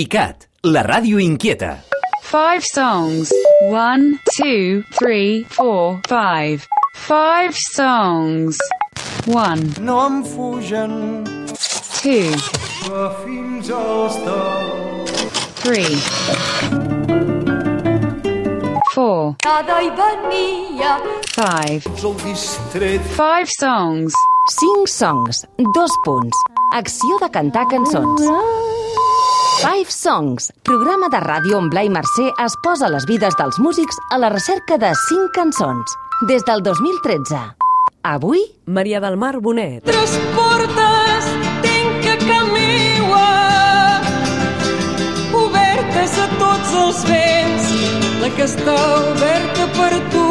ICAT, la ràdio inquieta. Five songs. One, two, three, four, five. Five songs. One, no em fugen two, que fins als teus three, four, Cada hi venia five. el distret Five songs. 5 songs, dos punts. Acció de cantar cançons. Five Songs, programa de ràdio on Blai Mercè es posa les vides dels músics a la recerca de 5 cançons. Des del 2013. Avui, Maria del Mar Bonet. tres portes tinc a camiua obertes a tots els vents la que està oberta per tu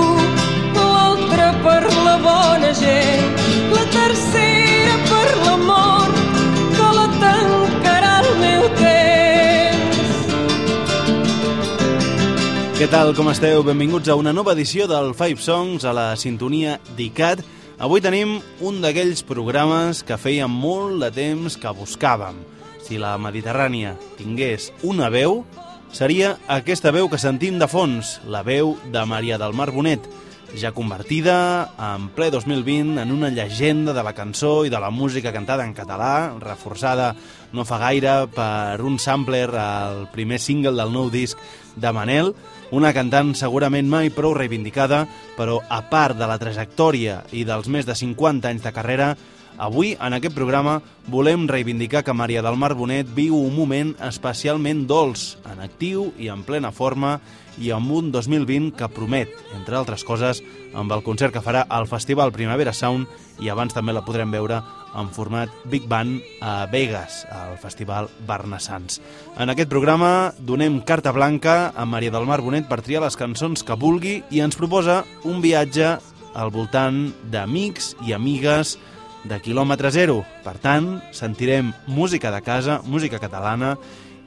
l'altra per la bona gent la tercera per l'amor Què tal, com esteu? Benvinguts a una nova edició del Five Songs a la sintonia d'ICAT. Avui tenim un d'aquells programes que feia molt de temps que buscàvem. Si la Mediterrània tingués una veu, seria aquesta veu que sentim de fons, la veu de Maria del Mar Bonet, ja convertida en ple 2020 en una llegenda de la cançó i de la música cantada en català, reforçada no fa gaire per un sampler al primer single del nou disc de Manel, una cantant segurament mai prou reivindicada, però a part de la trajectòria i dels més de 50 anys de carrera, Avui, en aquest programa, volem reivindicar que Maria del Mar Bonet viu un moment especialment dolç, en actiu i en plena forma, i amb un 2020 que promet, entre altres coses, amb el concert que farà al Festival Primavera Sound i abans també la podrem veure en format Big Band a Vegas, al Festival Barnassans. En aquest programa donem carta blanca a Maria del Mar Bonet per triar les cançons que vulgui i ens proposa un viatge al voltant d'amics i amigues de quilòmetre zero. Per tant, sentirem música de casa, música catalana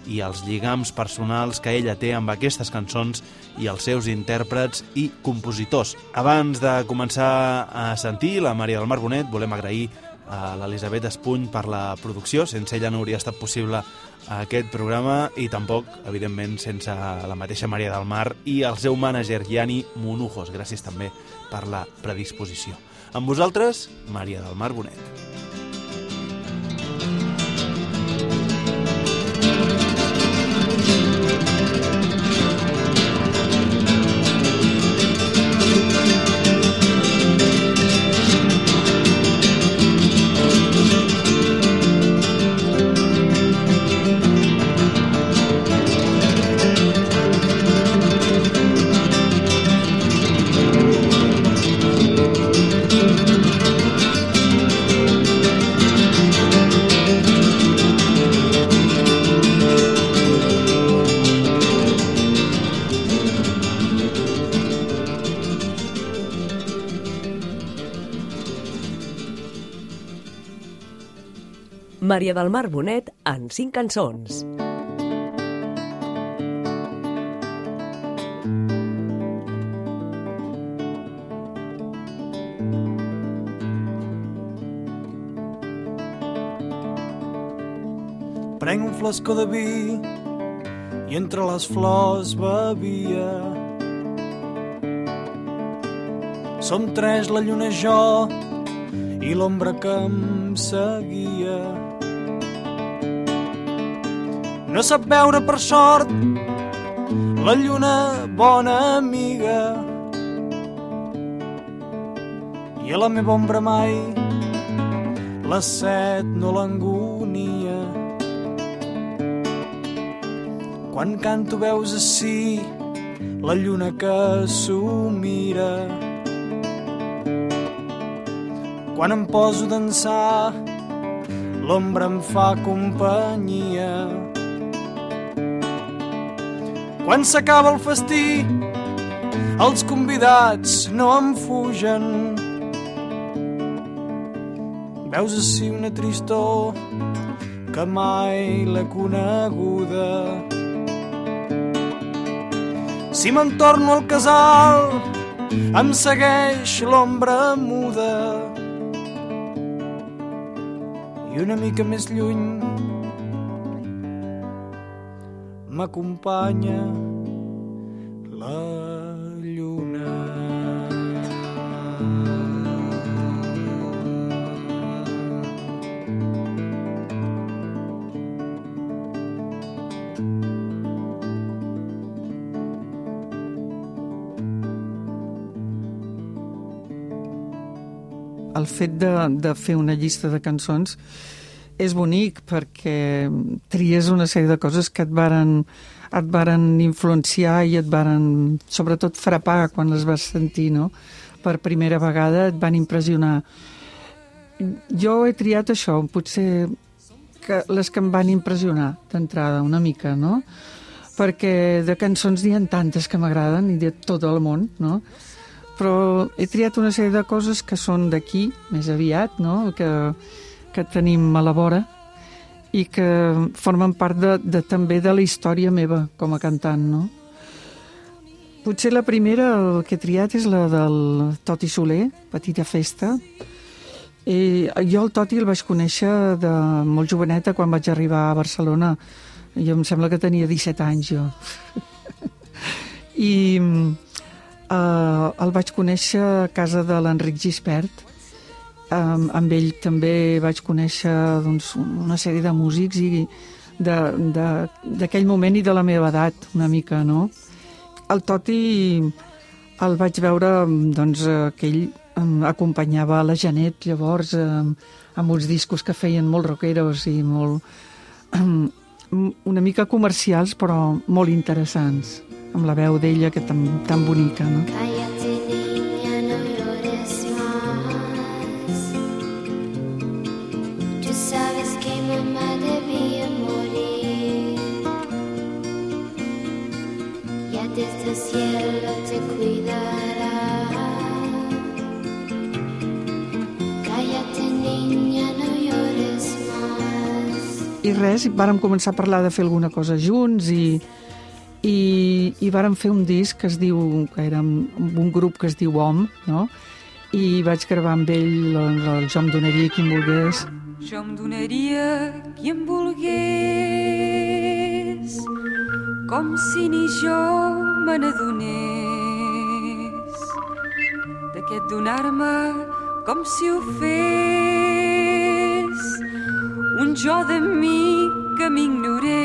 i els lligams personals que ella té amb aquestes cançons i els seus intèrprets i compositors. Abans de començar a sentir la Maria del Mar Bonet, volem agrair a l'Elisabet Espuny per la producció. Sense ella no hauria estat possible aquest programa i tampoc, evidentment, sense la mateixa Maria del Mar i el seu mànager, Yani Monujos. Gràcies també per la predisposició. Amb vosaltres, Maria del Mar Bonet. Maria del Mar Bonet en 5 cançons. Prenc un flascó de vi i entre les flors bevia. Som tres, la lluna jo, i l'ombra que em seguia. No sap veure per sort la lluna bona amiga i a la meva ombra mai la set no l'angonia. Quan canto veus així la lluna que s'ho mira. Quan em poso a dansar, l'ombra em fa companyia. Quan s'acaba el festí, els convidats no em fugen. Veus així una tristor que mai l'he coneguda. Si me'n torno al casal, em segueix l'ombra muda. I una mica més lluny m'acompanya la lluna. el fet de, de fer una llista de cançons és bonic perquè tries una sèrie de coses que et varen, et varen influenciar i et varen, sobretot, frapar quan les vas sentir, no? Per primera vegada et van impressionar. Jo he triat això, potser que les que em van impressionar d'entrada una mica, no? Perquè de cançons n'hi ha tantes que m'agraden i de tot el món, no? però he triat una sèrie de coses que són d'aquí, més aviat, no? que, que tenim a la vora i que formen part de, de, també de la història meva com a cantant. No? Potser la primera el que he triat és la del Toti Soler, Petita Festa. I jo el Toti el vaig conèixer de molt joveneta quan vaig arribar a Barcelona. Jo em sembla que tenia 17 anys, jo. I eh, el vaig conèixer a casa de l'Enric Gispert. Um, amb ell també vaig conèixer doncs, una sèrie de músics i d'aquell moment i de la meva edat, una mica, no? El Toti el vaig veure doncs, que ell acompanyava la Janet llavors um, amb uns discos que feien molt rockeros i molt una mica comercials però molt interessants amb la veu d'ella que tan, tan bonica no? Cállate desde el cielo te cuidará. Cállate niña, no llores más. I res, vàrem començar a parlar de fer alguna cosa junts i, i, i vàrem fer un disc que es diu, que era un grup que es diu OM, no? i vaig gravar amb ell doncs, el Jo em donaria qui em volgués. Jo em donaria qui em volgués com si ni jo me n'adonés d'aquest donar-me com si ho fes un jo de mi que m'ignorés.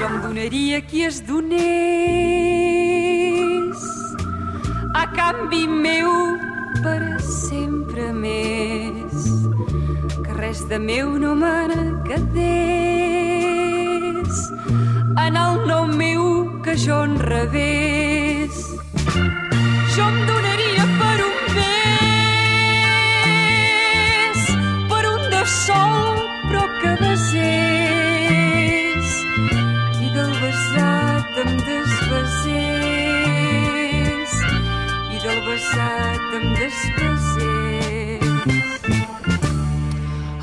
Jo em donaria qui es donés a canvi meu per sempre més. Que res de meu no me quedés en el nom meu que jo en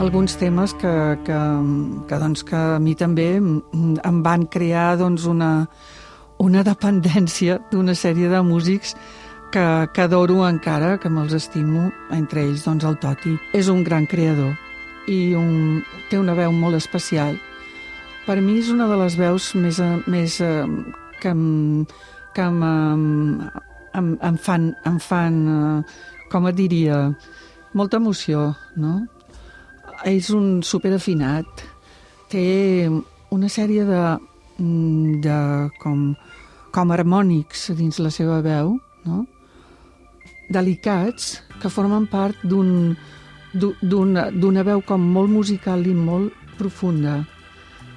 alguns temes que, que, que, doncs, que a mi també em van crear doncs, una, una dependència d'una sèrie de músics que, que adoro encara, que me'ls estimo, entre ells doncs, el Toti. És un gran creador i un, té una veu molt especial. Per mi és una de les veus més, eh, més eh, que, em, que em, em, em fan, em fan eh, com et diria, molta emoció, no? És un superafinat, té una sèrie de, mm, de com, com harmònics dins la seva veu, no? delicats, que formen part d'un d'u- d'una d'una veu com molt musical i molt profunda.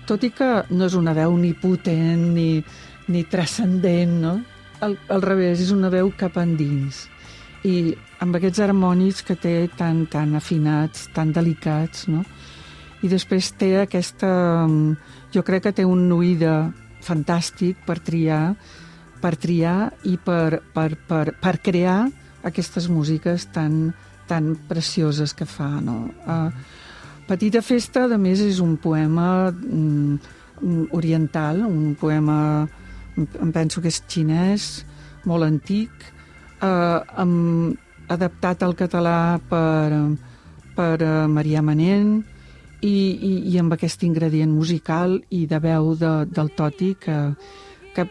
Tot i que no és una veu ni potent ni, ni transcendent, no? Al, al revés, és una veu cap endins. I amb aquests harmònics que té tan, tan afinats, tan delicats, no? I després té aquesta... Jo crec que té un oïda fantàstic per triar, per triar i per, per, per, per crear aquestes músiques tan, tan precioses que fa, no? Uh, Petita festa, a més, és un poema mm, mm, oriental, un poema em, em penso que és xinès, molt antic, eh, amb, adaptat al català per, per eh, Marià Manent i, i, i amb aquest ingredient musical i de veu de, del Toti que, que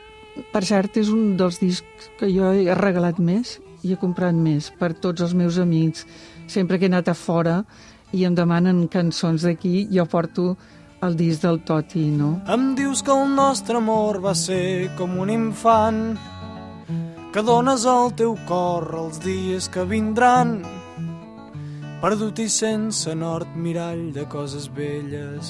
per cert és un dels discs que jo he regalat més i he comprat més per tots els meus amics sempre que he anat a fora i em demanen cançons d'aquí jo porto el disc del Toti, no? Em dius que el nostre amor va ser com un infant que dones al teu cor els dies que vindran. Perdut i sense nord mirall de coses velles.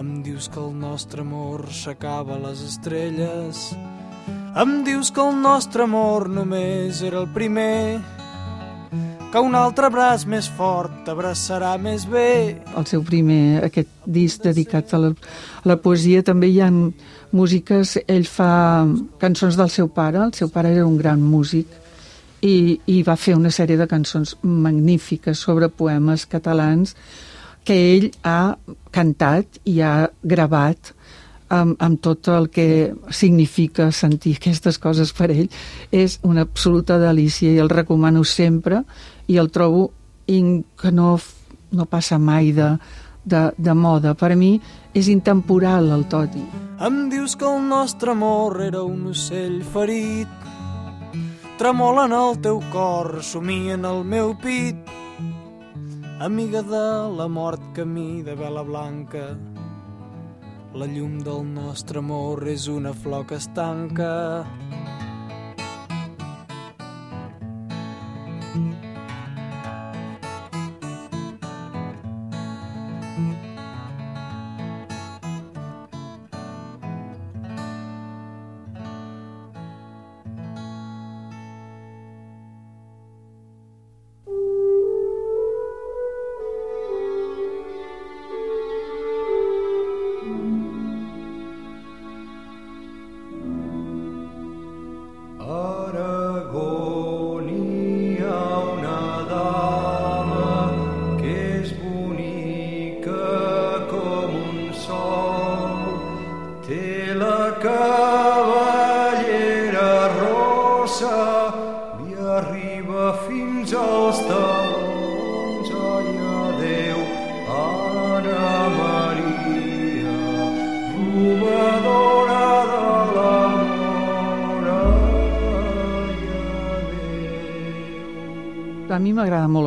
Em dius que el nostre amor s'acaba a les estrelles. Em dius que el nostre amor només era el primer que un altre braç més fort t'abraçarà més bé. El seu primer, aquest disc dedicat a la, a la poesia, també hi ha músiques, ell fa cançons del seu pare, el seu pare era un gran músic, i, i va fer una sèrie de cançons magnífiques sobre poemes catalans que ell ha cantat i ha gravat amb, amb tot el que significa sentir aquestes coses per ell. És una absoluta delícia i el recomano sempre i el trobo in, que no, no passa mai de, de, de moda. Per a mi és intemporal el Toti. Em dius que el nostre amor era un ocell ferit tremola en el teu cor, somia en el meu pit amiga de la mort camí de vela blanca la llum del nostre amor és una flor que es tanca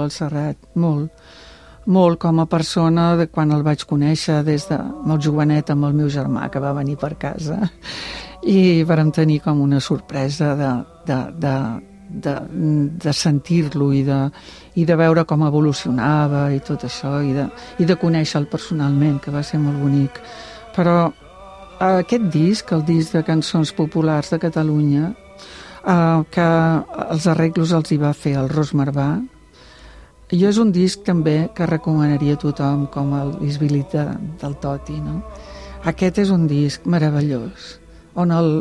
el Serrat, molt. Molt com a persona de quan el vaig conèixer des de molt jovenet amb el meu germà que va venir per casa i vàrem tenir com una sorpresa de, de, de, de, de sentir-lo i, de, i de veure com evolucionava i tot això i de, i de conèixer-lo personalment, que va ser molt bonic. Però aquest disc, el disc de cançons populars de Catalunya, eh, que els arreglos els hi va fer el Ros Marvà. Jo és un disc també que recomanaria a tothom com el Visbilit de, del Toti, no? Aquest és un disc meravellós, on el,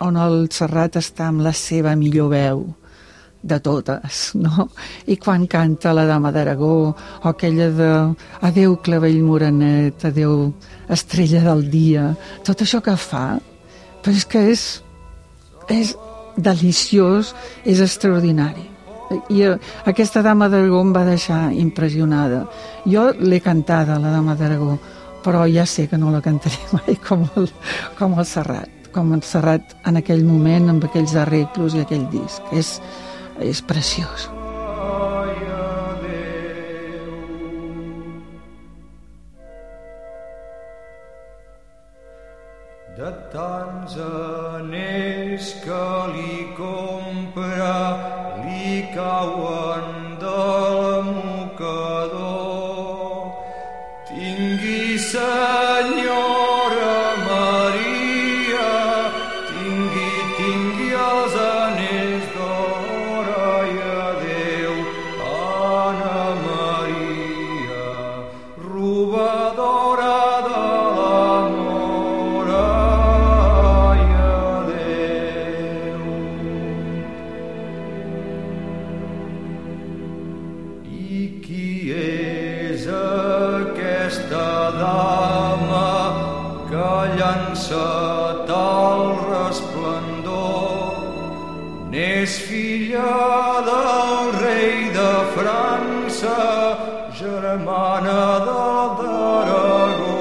on el Serrat està amb la seva millor veu de totes, no? I quan canta la Dama d'Aragó, o aquella de Adeu clavell morenet, adeu estrella del dia, tot això que fa, però és que és, és deliciós, és extraordinari. I aquesta dama d'Aragó em va deixar impressionada. Jo l'he cantada, la dama d'Aragó, però ja sé que no la cantaré mai com el, com el Serrat, com el Serrat en aquell moment, amb aquells arreglos i aquell disc. És, és preciós. N'és filla del rei de França, germana del d'Aragó.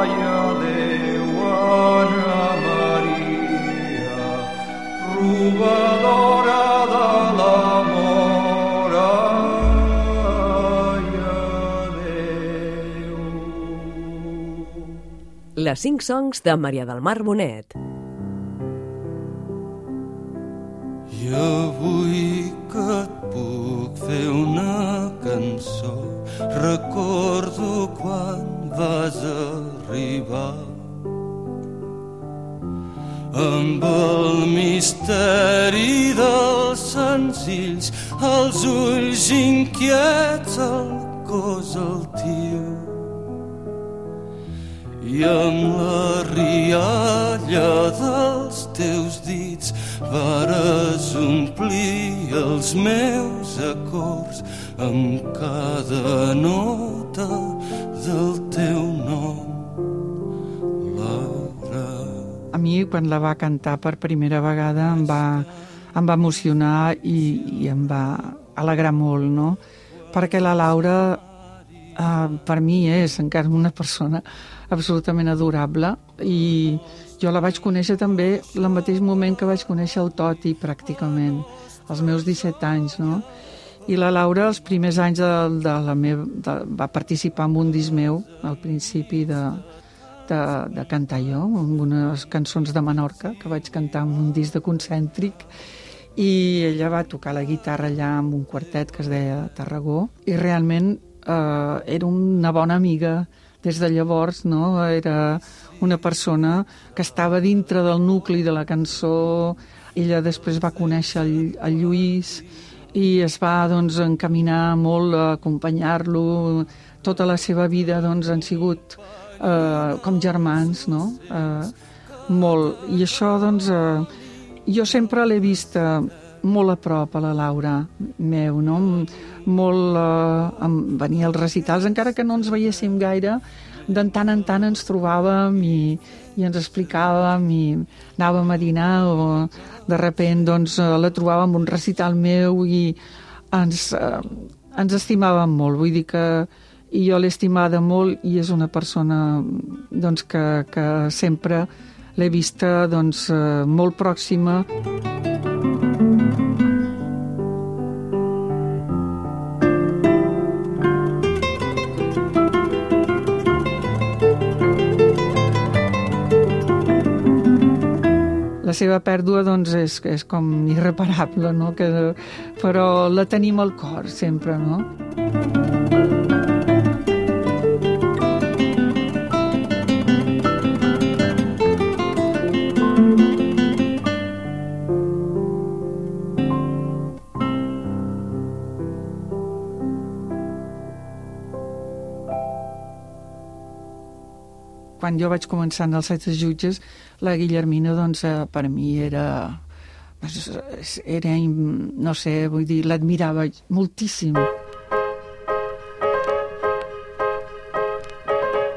Ai, adéu, Anna Maria, robadora de l'amor. Ai, adéu. Les 5 songs de Maria del Mar Bonet. Recordo quan vas arribar. Amb el misteri dels senzills els ulls inquiets el cos altiu i amb la rialla dels teus dits vares omplir els meus acords amb cada nota del teu nom, Laura. A mi, quan la va cantar per primera vegada, em va, em va emocionar i, i em va alegrar molt, no? Perquè la Laura, eh, per mi, és encara una persona absolutament adorable i jo la vaig conèixer també el mateix moment que vaig conèixer el Toti, pràcticament, als meus 17 anys, no? I la Laura, els primers anys de, de la meva, de, va participar en un disc meu, al principi de, de, de cantar jo, amb unes cançons de Menorca, que vaig cantar en un disc de concèntric, i ella va tocar la guitarra allà amb un quartet que es deia Tarragó, i realment eh, era una bona amiga des de llavors, no? Era una persona que estava dintre del nucli de la cançó, ella després va conèixer el, el Lluís, i es va doncs, encaminar molt a acompanyar-lo. Tota la seva vida doncs, han sigut eh, com germans, no? Eh, molt. I això, doncs, eh, jo sempre l'he vista molt a prop a la Laura meu, no? Molt eh, venia als recitals, encara que no ens veiéssim gaire, de tant en tant ens trobàvem i, i ens explicàvem i anàvem a dinar o de repent doncs, eh, la trobàvem en un recital meu i ens, eh, ens estimàvem molt. Vull dir que i jo l'he estimada molt i és una persona doncs, que, que sempre l'he vista doncs, eh, molt pròxima. Seva pèrdua doncs, és, és com irreparable, no? que, però la tenim al cor sempre, no? Quan jo vaig començar en els set jutges, la Guillermina, doncs, eh, per mi era... Era, no sé, vull dir, l'admirava moltíssim.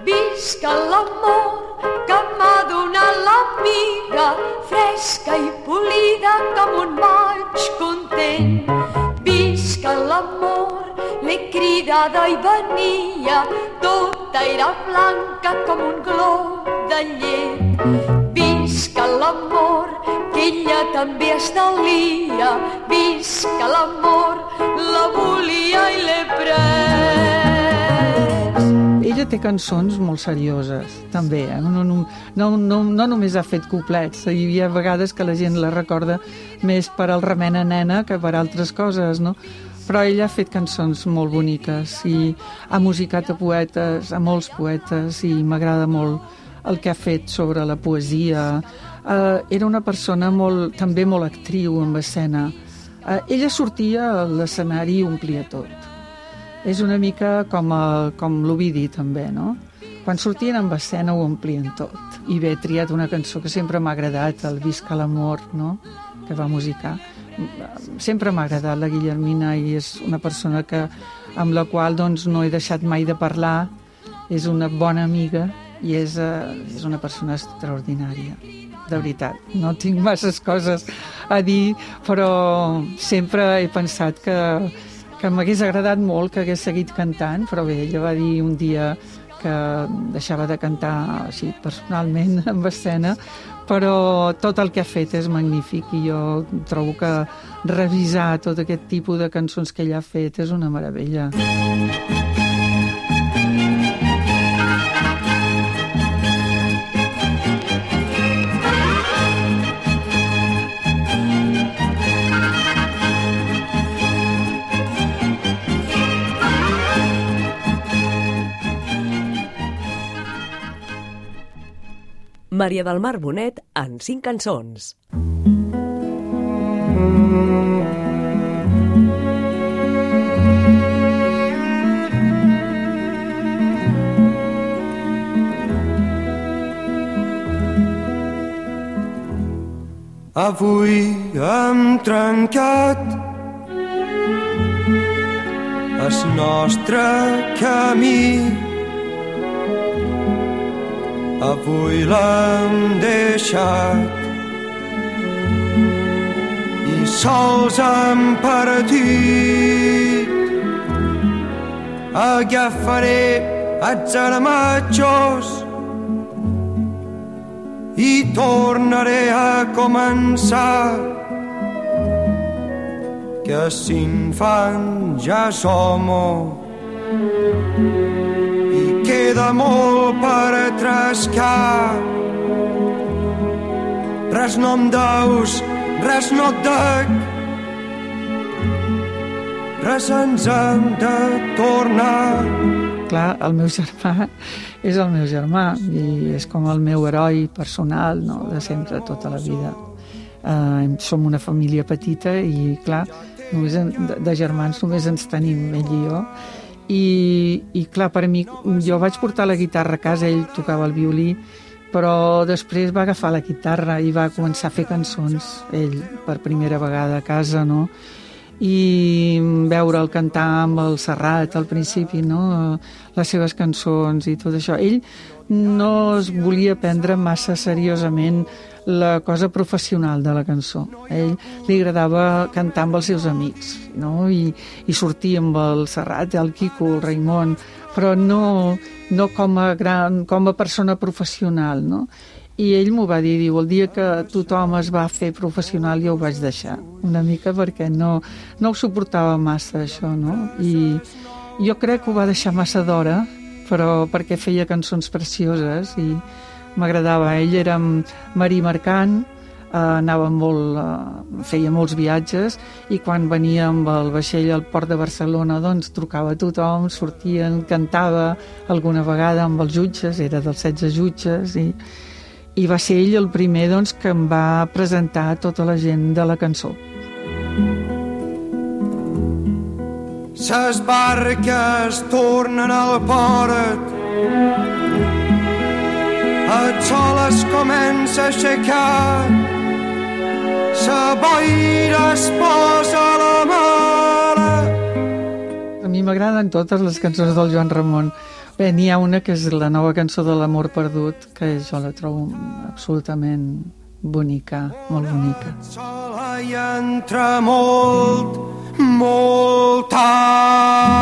Visca l'amor que m'ha donat l'amiga, fresca i polida com un maig content. Visca l'amor, l'he cridada i venia, tota era blanca com un glob de llet. Visca l'amor, que ella també estalvia, visca l'amor, la volia i l'he pres. Ella té cançons molt serioses, també. Eh? No, no, no, no, no només ha fet couplets. Hi havia vegades que la gent la recorda més per al remena nena que per altres coses, no? Però ella ha fet cançons molt boniques i ha musicat a poetes, a molts poetes, i m'agrada molt el que ha fet sobre la poesia. Uh, era una persona molt, també molt actriu en escena. Uh, ella sortia a l'escenari i omplia tot. És una mica com, a, com l'Ovidi, també, no? Quan sortien amb escena ho omplien tot. I bé, he triat una cançó que sempre m'ha agradat, el Visca l'amor, no?, que va musicar. Sempre m'ha agradat la Guillermina i és una persona que, amb la qual doncs, no he deixat mai de parlar. És una bona amiga i és, uh, és una persona extraordinària de veritat, no tinc masses coses a dir, però sempre he pensat que, que m'hagués agradat molt que hagués seguit cantant, però bé, ella va dir un dia que deixava de cantar així personalment en escena, però tot el que ha fet és magnífic i jo trobo que revisar tot aquest tipus de cançons que ella ha fet és una meravella. Maria del Mar Bonet en cinc cançons. Avui hem trencat el nostre camí. Avui l'hem deixat. I sols hem partit. Agafaré els armatxos. I tornaré a començar. Que si infant ja som i queda molt per trascar res no em deus res no et dec res ens hem de tornar clar, el meu germà és el meu germà i és com el meu heroi personal no? de sempre, tota la vida. Uh, som una família petita i, clar, només en, de, de germans només ens tenim, ell i jo. I, I, clar, per mi, jo vaig portar la guitarra a casa, ell tocava el violí, però després va agafar la guitarra i va començar a fer cançons, ell, per primera vegada a casa, no?, i veure'l cantar amb el Serrat al principi, no? les seves cançons i tot això. Ell no es volia prendre massa seriosament la cosa professional de la cançó. A ell li agradava cantar amb els seus amics no? I, i sortir amb el Serrat, el Quico, el Raimon, però no, no com, a gran, com a persona professional. No? I ell m'ho va dir, diu, el dia que tothom es va fer professional jo ho vaig deixar, una mica perquè no, no ho suportava massa això, no? I jo crec que ho va deixar massa d'hora, però perquè feia cançons precioses i m'agradava. Ell era marí mercant, eh, anava molt, eh, feia molts viatges i quan venia amb el vaixell al port de Barcelona doncs trucava a tothom, sortien, cantava alguna vegada amb els jutges, era dels 16 jutges i i va ser ell el primer doncs, que em va presentar a tota la gent de la cançó. Ses barques tornen al port. El sol es comença a aixecar. Sa boira es posa a la mar A mi m'agraden totes les cançons del Joan Ramon Bé, n'hi ha una que és la nova cançó de l'amor perdut, que jo la trobo absolutament bonica, molt bonica. Sola i entra molt, molt tard.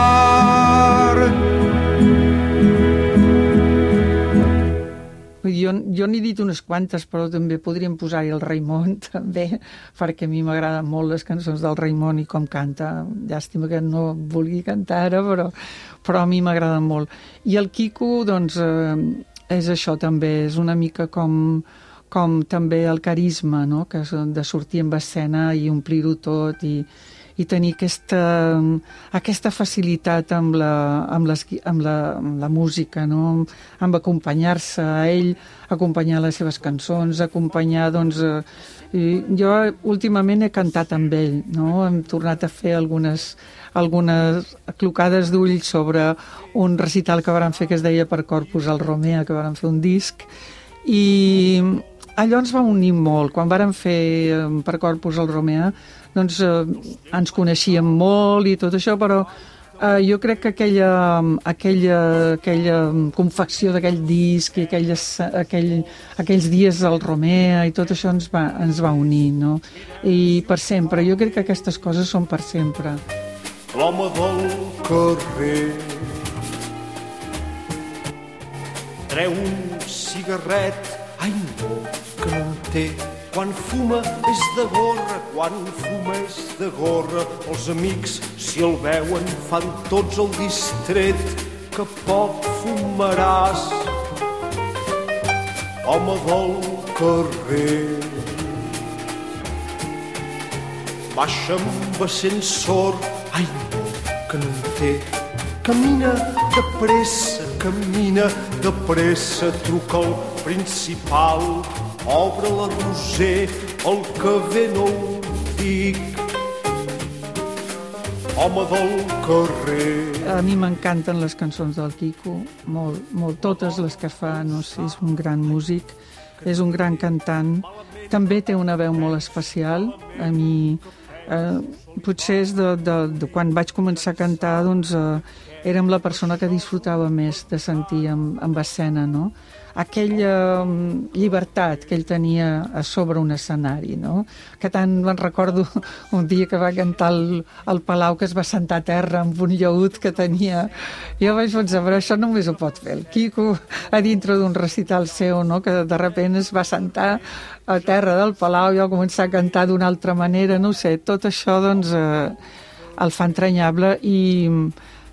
Jo, jo n'he dit unes quantes, però també podríem posar-hi el Raimon, també, perquè a mi m'agraden molt les cançons del Raimon i com canta. Llàstima que no vulgui cantar ara, però, però a mi m'agraden molt. I el Quico, doncs, eh, és això també, és una mica com, com també el carisma, no? que de sortir amb escena i omplir-ho tot i, i tenir aquesta, aquesta facilitat amb la, amb, les, amb, la, amb la música, no? amb acompanyar-se a ell, acompanyar les seves cançons, acompanyar, doncs... Eh, jo últimament he cantat amb ell, no? hem tornat a fer algunes, algunes clocades d'ull sobre un recital que varen fer que es deia per Corpus al Romea, que varen fer un disc, i allò ens va unir molt. Quan varen fer eh, per Corpus al Romea, doncs eh, ens coneixíem molt i tot això, però Uh, jo crec que aquella, aquella, aquella confecció d'aquell disc i aquelles, aquell, aquells dies del Romea i tot això ens va, ens va unir, no? I per sempre. Jo crec que aquestes coses són per sempre. L'home del carrer treu un cigarret, ai no, que no té. Quan fuma és de gorra, quan fuma és de gorra. Els amics, si el veuen, fan tots el distret que poc fumaràs. Home del carrer baixa amb ascensor, ai que no en té. Camina de pressa, camina de pressa, truca al principal, obre la Roser, el que ve no ho dic. Home del carrer. A mi m'encanten les cançons del Quico, molt, molt, totes les que fa, no sé, és un gran músic, és un gran cantant, també té una veu molt especial, a mi eh, potser és de, de, de quan vaig començar a cantar, doncs eh, érem la persona que disfrutava més de sentir amb, amb escena, no? aquella mm, llibertat que ell tenia a sobre un escenari, no? Que tant me'n recordo un dia que va cantar al, al Palau que es va sentar a terra amb un llaüt que tenia. Jo vaig pensar, però això només ho pot fer el Quico a dintre d'un recital seu, no? Que de repent es va sentar a terra del Palau i va començar a cantar d'una altra manera, no sé, tot això doncs eh, el fa entranyable i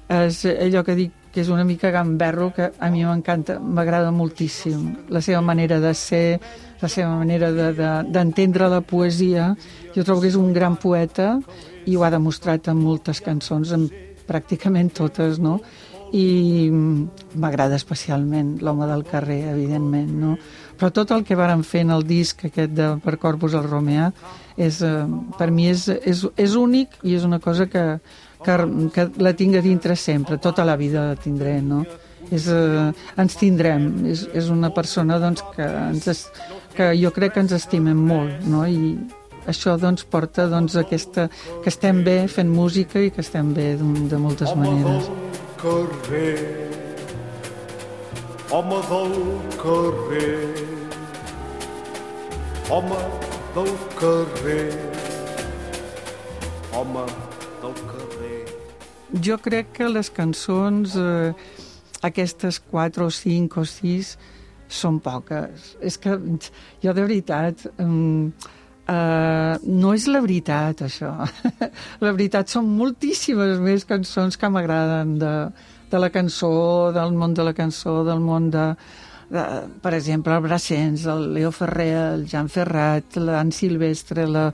és allò que dic que és una mica gamberro, que a mi m'encanta, m'agrada moltíssim. La seva manera de ser, la seva manera d'entendre de, de, la poesia. Jo trobo que és un gran poeta i ho ha demostrat en moltes cançons, en pràcticament totes, no? I m'agrada especialment l'home del carrer, evidentment, no? Però tot el que varen fer en el disc aquest de Per Corpus al Romea és, eh, per mi és, és, és únic i és una cosa que, que, que la tinc a dintre sempre, tota la vida la tindré, no? És, eh, ens tindrem, és, és una persona doncs, que, ens es, que jo crec que ens estimem molt, no? I això doncs, porta doncs, aquesta, que estem bé fent música i que estem bé de moltes maneres. carrer, home del carrer, home del carrer, home del carrer. Jo crec que les cançons, eh, aquestes quatre o cinc o sis, són poques. És que jo de veritat... Eh, no és la veritat, això. la veritat són moltíssimes més cançons que m'agraden de, de la cançó, del món de la cançó, del món de, de per exemple, el Brassens, el Leo Ferrer, el Jan Ferrat, l'Anne Silvestre, la,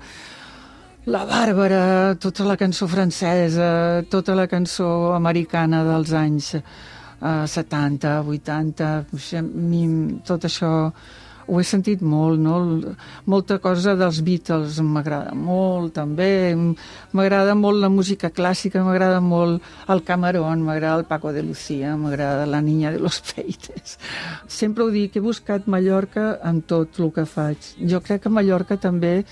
la Bàrbara, tota la cançó francesa, tota la cançó americana dels anys eh, 70, 80, mi, tot això ho he sentit molt, no? Molta cosa dels Beatles m'agrada molt, també. M'agrada molt la música clàssica, m'agrada molt el Camarón, m'agrada el Paco de Lucía, m'agrada la Niña de los Peites. Sempre ho dic, he buscat Mallorca en tot el que faig. Jo crec que Mallorca també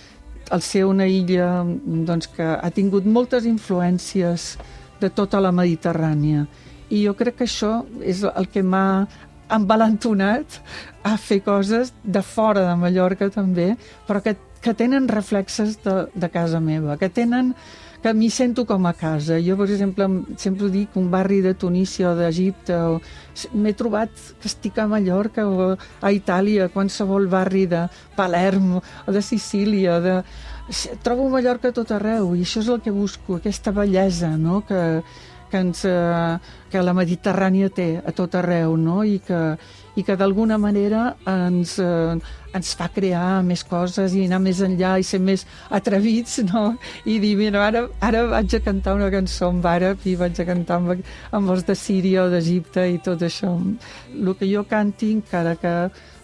al ser una illa doncs, que ha tingut moltes influències de tota la Mediterrània. I jo crec que això és el que m'ha envalentonat a fer coses de fora de Mallorca també, però que, que tenen reflexes de, de casa meva, que tenen que m'hi sento com a casa. Jo, per exemple, sempre dic un barri de Tunísia o d'Egipte, o m'he trobat que estic a Mallorca o a Itàlia, qualsevol barri de Palermo o de Sicília, de... trobo Mallorca tot arreu i això és el que busco, aquesta bellesa no? que, que, ens, eh, que la Mediterrània té a tot arreu, no? I que, i que d'alguna manera ens, eh, ens fa crear més coses i anar més enllà i ser més atrevits, no? I dir, mira, ara, ara vaig a cantar una cançó amb àrab i vaig a cantar amb, amb els de Síria o d'Egipte i tot això. El que jo canti, encara que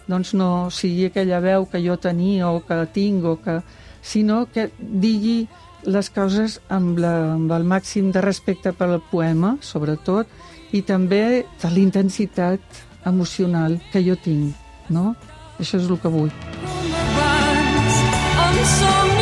doncs no sigui aquella veu que jo tenia o que tinc o que sinó que digui les coses amb, la, amb el màxim de respecte per al poema, sobretot, i també de l'intensitat emocional que jo tinc, no? Això és el que vull. Abans,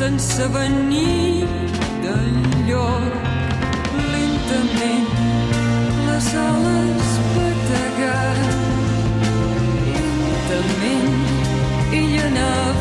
sense venir d'enlloc. Lentament les ales bategar, lentament ella anava